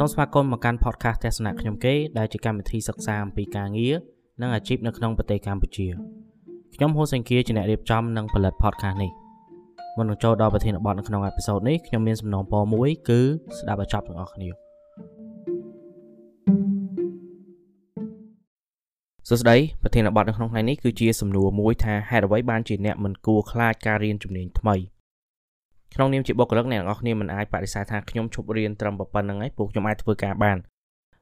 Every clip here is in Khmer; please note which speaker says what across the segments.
Speaker 1: សូមស្វាគមន៍មកកាន់ podcast ទស្សនៈខ្ញុំគេដែលជាកម្មវិធីសិក្សាអំពីការងារនិងអាជីពនៅក្នុងប្រទេសកម្ពុជាខ្ញុំហូសេងគៀជាអ្នករៀបចំនិងផលិត podcast នេះមុននឹងចូលដល់ប្រធានបទនៅក្នុងអេពីសូតនេះខ្ញុំមានសំណងពរមួយគឺស្ដាប់ឲ្យចប់ទាំងអស់គ្នាសួស្តីប្រធានបទនៅក្នុងថ្ងៃនេះគឺជាសំណួរមួយថាហេតុអ្វីបានជាអ្នកមិនគួរខ្លាចការរៀនជំនាញថ្មី ក្នុងនាមជាបុគ្គលិកអ្នកទាំងអស់គ្នាមិនអាចបដិសេធថាខ្ញុំឈប់រៀនត្រឹមប៉ុណ្្នឹងឯងព្រោះខ្ញុំអាចធ្វើការបាន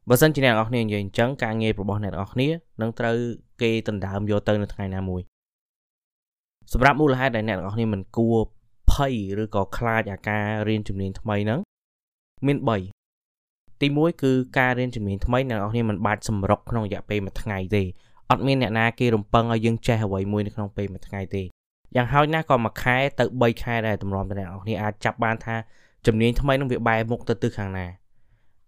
Speaker 1: បើសិនជាអ្នកទាំងអស់គ្នានិយាយអញ្ចឹងការងាររបស់អ្នកទាំងអស់គ្នានឹងត្រូវគេដណ្ដើមយកទៅនៅថ្ងៃណាមួយសម្រាប់មូលហេតុដែលអ្នកទាំងអស់គ្នាមិនគួរភ័យឬក៏ខ្លាចអាការរៀនជំនាញថ្មីហ្នឹងមាន3ទី1គឺការរៀនជំនាញថ្មីអ្នកទាំងអស់គ្នាមិនបាច់សម្រុកក្នុងរយៈពេលមួយថ្ងៃទេអត់មានអ្នកណាគេរំពឹងឲ្យយើងចេះអ្វីមួយនៅក្នុងពេលមួយថ្ងៃទេ យ៉ាងហោចណាស់ក៏មួយខែទៅ3ខែដែរតម្រាំតែអ្នកនរគ្នាអាចចាប់បានថាជំនាញថ្មីនឹងវាបែរមុខទៅទិសខាងណា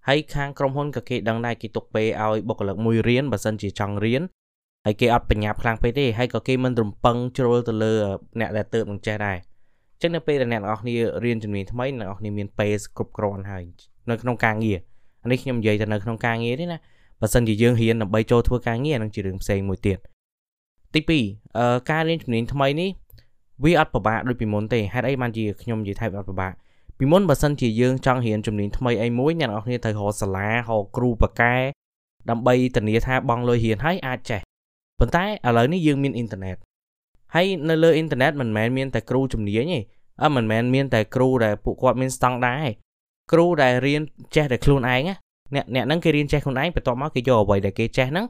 Speaker 1: ហើយខាងក្រុមហ៊ុនក៏គេដឹងដែរគេទុកពេលឲ្យបុគ្គលិកមួយរៀនបើសិនជាចង់រៀនហើយគេអត់បញ្ញាប់ខ្លាំងពេកទេហើយក៏គេមិនរំពឹងជ្រុលទៅលើអ្នកដែលទៅនឹងចេះដែរអញ្ចឹងនៅពេលដែលអ្នកនរគ្នារៀនជំនាញថ្មីអ្នកនរគ្នាមានពេលគ្រប់គ្រាន់ហើយនៅក្នុងការងារអានេះខ្ញុំនិយាយទៅនៅក្នុងការងារទេណាបើសិនជាយើងរៀនដើម្បីចូលធ្វើការងារនឹងជារឿងផ្សេងមួយទៀតទី2អឺការរៀនជំនាញថ្មីនេះ វាអត់ពិបាកដូចពីមុនទេហេតុអីបានជាខ្ញុំនិយាយថាវាអត់ពិបាកពីមុនបើសិនជាយើងចង់រៀនជំនាញថ្មីអីមួយអ្នកនរគ្នាត្រូវរកសាលារកគ្រូបកែដើម្បីធានាថាបងលុយរៀនហើយអាចចេះប៉ុន្តែឥឡូវនេះយើងមានអ៊ីនធឺណិតហើយនៅលើអ៊ីនធឺណិតមិនមែនមានតែគ្រូជំនាញទេអឺមិនមែនមានតែគ្រូដែលពួកគាត់មានស្តង់ដារទេគ្រូដែលរៀនចេះតែខ្លួនឯងអ្នកអ្នកហ្នឹងគេរៀនចេះខ្លួនឯងបន្ទាប់មកគេយកអ្វីដែលគេចេះហ្នឹង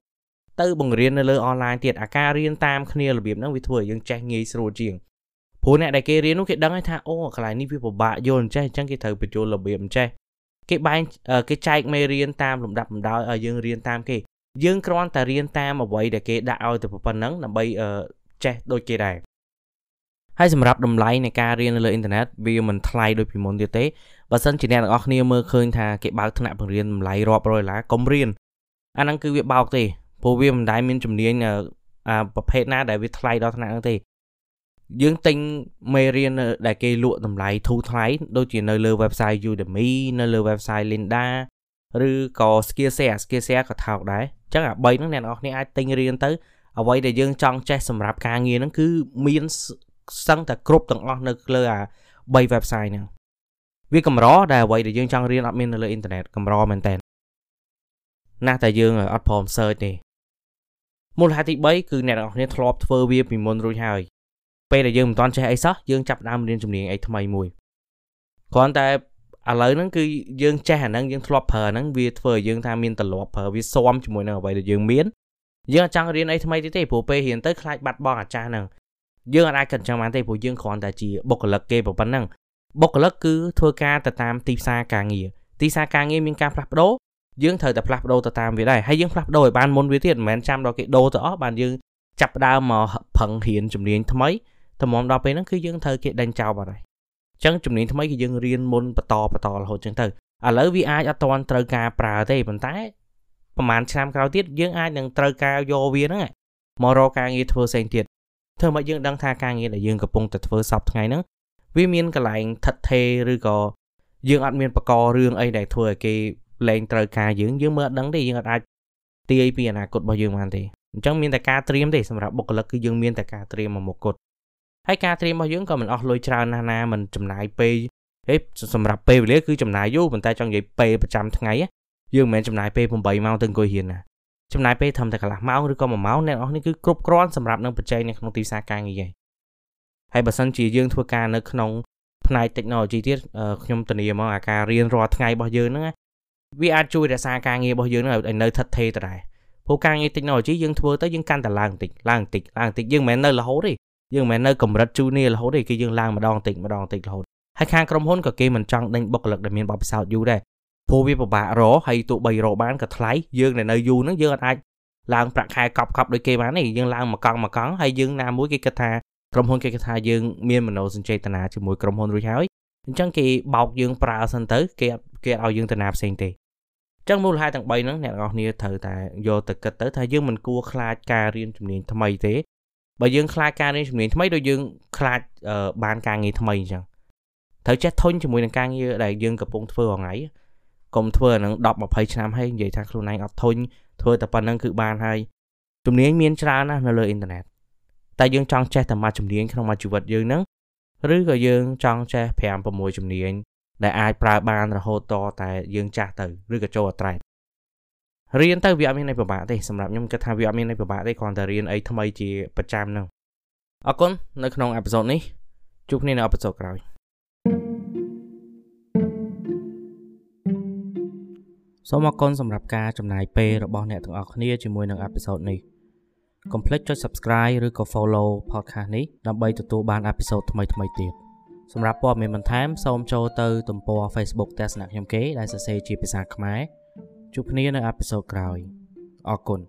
Speaker 1: ទៅបង្រៀននៅលើអនឡាញទៀតអាការរៀនតាមគ្នារបៀបហ្នឹងវាធ្វើឲ្យយើងចេះងាយស្រួលជាង ព្រោះអ្នកដែលគេរៀននោះគេដឹងហើយថាអូកន្លែងនេះវាពិបាកយល់អញ្ចេះអញ្ចឹងគេត្រូវបញ្ចូលរបៀបអញ្ចេះគេបែងគេចែកមេរៀនតាមលំដាប់លំដោយឲ្យយើងរៀនតាមគេយើងគ្រាន់តែរៀនតាមអ្វីដែលគេដាក់ឲ្យទៅប៉ុណ្ណឹងដើម្បីចេះដូចគេដែរហើយសម្រាប់តម្លៃនៃការរៀននៅលើអ៊ីនធឺណិតវាមិនថ្លៃដូចពីមុនទៀតទេបើសិនជាអ្នកទាំងអស់គ្នាមើលឃើញថាគេបើកថ្នាក់បង្រៀនតម្លៃរាប់រយដុល្លារកុំរៀនអាហ្នឹងគឺវាបោកទេព្រោះវាមិនដែលមានជំនាញអាប្រភេទណាដែលវាថ្លៃដល់ថ្នាក់ហ្នឹងទេ យើងទិញមេរៀនដែលគេលក់តម្លៃធូរថ្លៃដូចជានៅលើ website Udemy នៅលើ website Lynda ឬក៏ Skillshare Skillshare ក៏ថោកដែរអញ្ចឹងអា3ហ្នឹងអ្នកនរគ្នាអាចទិញរៀនទៅអ្វីដែលយើងចង់ចេះសម្រាប់ការងារហ្នឹងគឺមានសឹងតែគ្រប់ទាំងអស់នៅលើអា3 website ហ្នឹងវាកម្រដែលអ្វីដែលយើងចង់រៀនអត់មាននៅលើអ៊ីនធឺណិតកម្រមែនតើណាស់តែយើងអត់ព្រម search ទេមូលហេតុទី3គឺអ្នកនរគ្នាធ្លាប់ធ្វើវាពីមុនរួចហើយ ពេលដែលយើងមិនទាន់ចេះអីសោះយើងចាប់ដើមរៀនជំនាញអីថ្មីមួយគ្រាន់តែឥឡូវហ្នឹងគឺយើងចេះអាហ្នឹងយើងធ្លាប់ប្រើអាហ្នឹងវាធ្វើឲ្យយើងថាមានទម្លាប់ប្រើវាស៊ាំជាមួយនឹងអ្វីដែលយើងមានយើងអត់ចង់រៀនអីថ្មីទៀតទេព្រោះពេលរៀនទៅខ្លាចបាត់បង់អាចារ្យហ្នឹងយើងអាចគិតចឹងបានទេព្រោះយើងគ្រាន់តែជាបុគ្គលិកគេប៉ុណ្ណឹងបុគ្គលិកគឺធ្វើការទៅតាមទីផ្សារការងារទីផ្សារការងារមានការផ្លាស់ប្ដូរយើងត្រូវតែផ្លាស់ប្ដូរទៅតាមវាដែរហើយយើងផ្លាស់ប្ដូរឲ្យបានមុនវាទៀតមិនមែនចាំដល់គេដូរទៅអស់បានយើងចាប់ដើមមកប្រឹងរៀនជំនាញថ្មី តម្រាំដល់ពេលហ្នឹងគឺយើងត្រូវគេដេញចោលបាត់ហើយអញ្ចឹងជំនាញថ្មីគឺយើងរៀនមុនបន្តបន្តរហូតអញ្ចឹងទៅឥឡូវវាអាចអត់ទាន់ត្រូវការប្រើទេប៉ុន្តែប្រហែលឆ្នាំក្រោយទៀតយើងអាចនឹងត្រូវការយកវាហ្នឹងមករកការងារធ្វើផ្សេងទៀតធ្វើមកយើងដឹងថាការងារដែលយើងកំពុងតែធ្វើសពថ្ងៃហ្នឹងវាមានកន្លែងថិតថេរឬក៏យើងអត់មានបករឿងអីដែលធ្វើឲ្យគេលែងត្រូវការយើងយើងមើលអត់ដឹងទេយើងអត់អាចទាយពីអនាគតរបស់យើងបានទេអញ្ចឹងមានតែការត្រៀមទេសម្រាប់បុគ្គលិកគឺយើងមានតែការត្រៀមមកមុខគត់ ហើយការត្រៀមរបស់យើងក៏មិនអស់លុយច្រើនណាស់ណាមិនចំណាយពេលហេសម្រាប់ពេលវេលាគឺចំណាយយូរប៉ុន្តែចង់និយាយពេលប្រចាំថ្ងៃយើងមិនមែនចំណាយពេល8ម៉ោងទៅអង្គុយរៀនណាចំណាយពេលត្រឹមតែកន្លះម៉ោងឬក៏1ម៉ោងអ្នកនរនេះគឺគ្រប់គ្រាន់សម្រាប់នឹងបច្ចេកនៅក្នុងទីផ្សារការងារហើយហើយបើសិនជាយើងធ្វើការនៅក្នុងផ្នែក technology ទៀតខ្ញុំធានាមកអាការរៀនរាល់ថ្ងៃរបស់យើងហ្នឹងវាអាចជួយរក្សាការងាររបស់យើងឲ្យនៅថិតថេរទៅដែរព្រោះការងារ technology យើងធ្វើទៅយើងកាន់តែឡើងតិចឡើងតិចឡើងតិចយើងមិនមែននៅរហូតទេ យើងមិនមែននៅកម្រិត junior រហូតទេគឺយើងឡើងម្ដងតិចម្ដងតិចរហូតហើយខាងក្រុមហ៊ុនក៏គេមិនចង់ដេញបុគ្គលិកដែលមានបទពិសោធន៍យូរដែរព្រោះវាពិបាករហើយទោះបីរកបានក៏ថ្លៃយើងដែលនៅយូរហ្នឹងយើងអាចឡើងប្រាក់ខែកប់កប់ដូចគេបានទេយើងឡើងមួយកង់មួយកង់ហើយយើងណាមួយគេគិតថាក្រុមហ៊ុនគេគិតថាយើងមានមនោសញ្ចេតនាជាមួយក្រុមហ៊ុនរួចហើយអញ្ចឹងគេបោកយើងប្រើសិនទៅគេគេឲ្យយើងតាណាផ្សេងទេអញ្ចឹងមូលហេតុទាំង3ហ្នឹងអ្នកនរគ្នាត្រូវតែយកទៅគិតទៅថាយើងមិនគួរខ្លាចការរៀនជំនាញថ្មីទេ បើយើងខ្លាចការរៀនជំនាញថ្មីដូចយើងខ្លាចបានការងារថ្មីអញ្ចឹងត្រូវចេះធុញជាមួយនឹងការងារដែលយើងកំពុងធ្វើរាល់ថ្ងៃកុំធ្វើអានឹង10 20ឆ្នាំហើយនិយាយថាខ្លួនឯងអត់ធុញធ្វើតែប៉ុណ្្នឹងគឺបានហើយជំនាញមានច្រើនណាស់នៅលើអ៊ីនធឺណិតតែយើងចង់ចេះតែមួយជំនាញក្នុងមួយជីវិតយើងហ្នឹងឬក៏យើងចង់ចេះ5 6ជំនាញដែលអាចប្រើបានរហូតតតែយើងចាស់ទៅឬក៏ចូលអត្រេត រៀនទៅវាអត់មានអីពិបាកទេសម្រាប់ខ្ញុំគិតថាវាអត់មានអីពិបាកទេគ្រាន់តែរៀនអីថ្មីជាប្រចាំហ្នឹងអរគុណនៅក្នុងអេពីសូតនេះជួបគ្នានៅអេពីសូតក្រោយសូមអរគុណសម្រាប់ការចំណាយពេលរបស់អ្នកទាំងអស់គ្នាជាមួយនឹងអេពីសូតនេះកុំភ្លេចចុច Subscribe ឬក៏ Follow podcast នេះដើម្បីទទួលបានអេពីសូតថ្មីៗទៀតសម្រាប់ព័ត៌មានបន្ថែមសូមចូលទៅទំព័រ Facebook ទស្សនៈខ្ញុំគេដែលសរសេរជាភាសាខ្មែរ ជួបគ្នានៅអេពីសូតក្រោយអរគុណ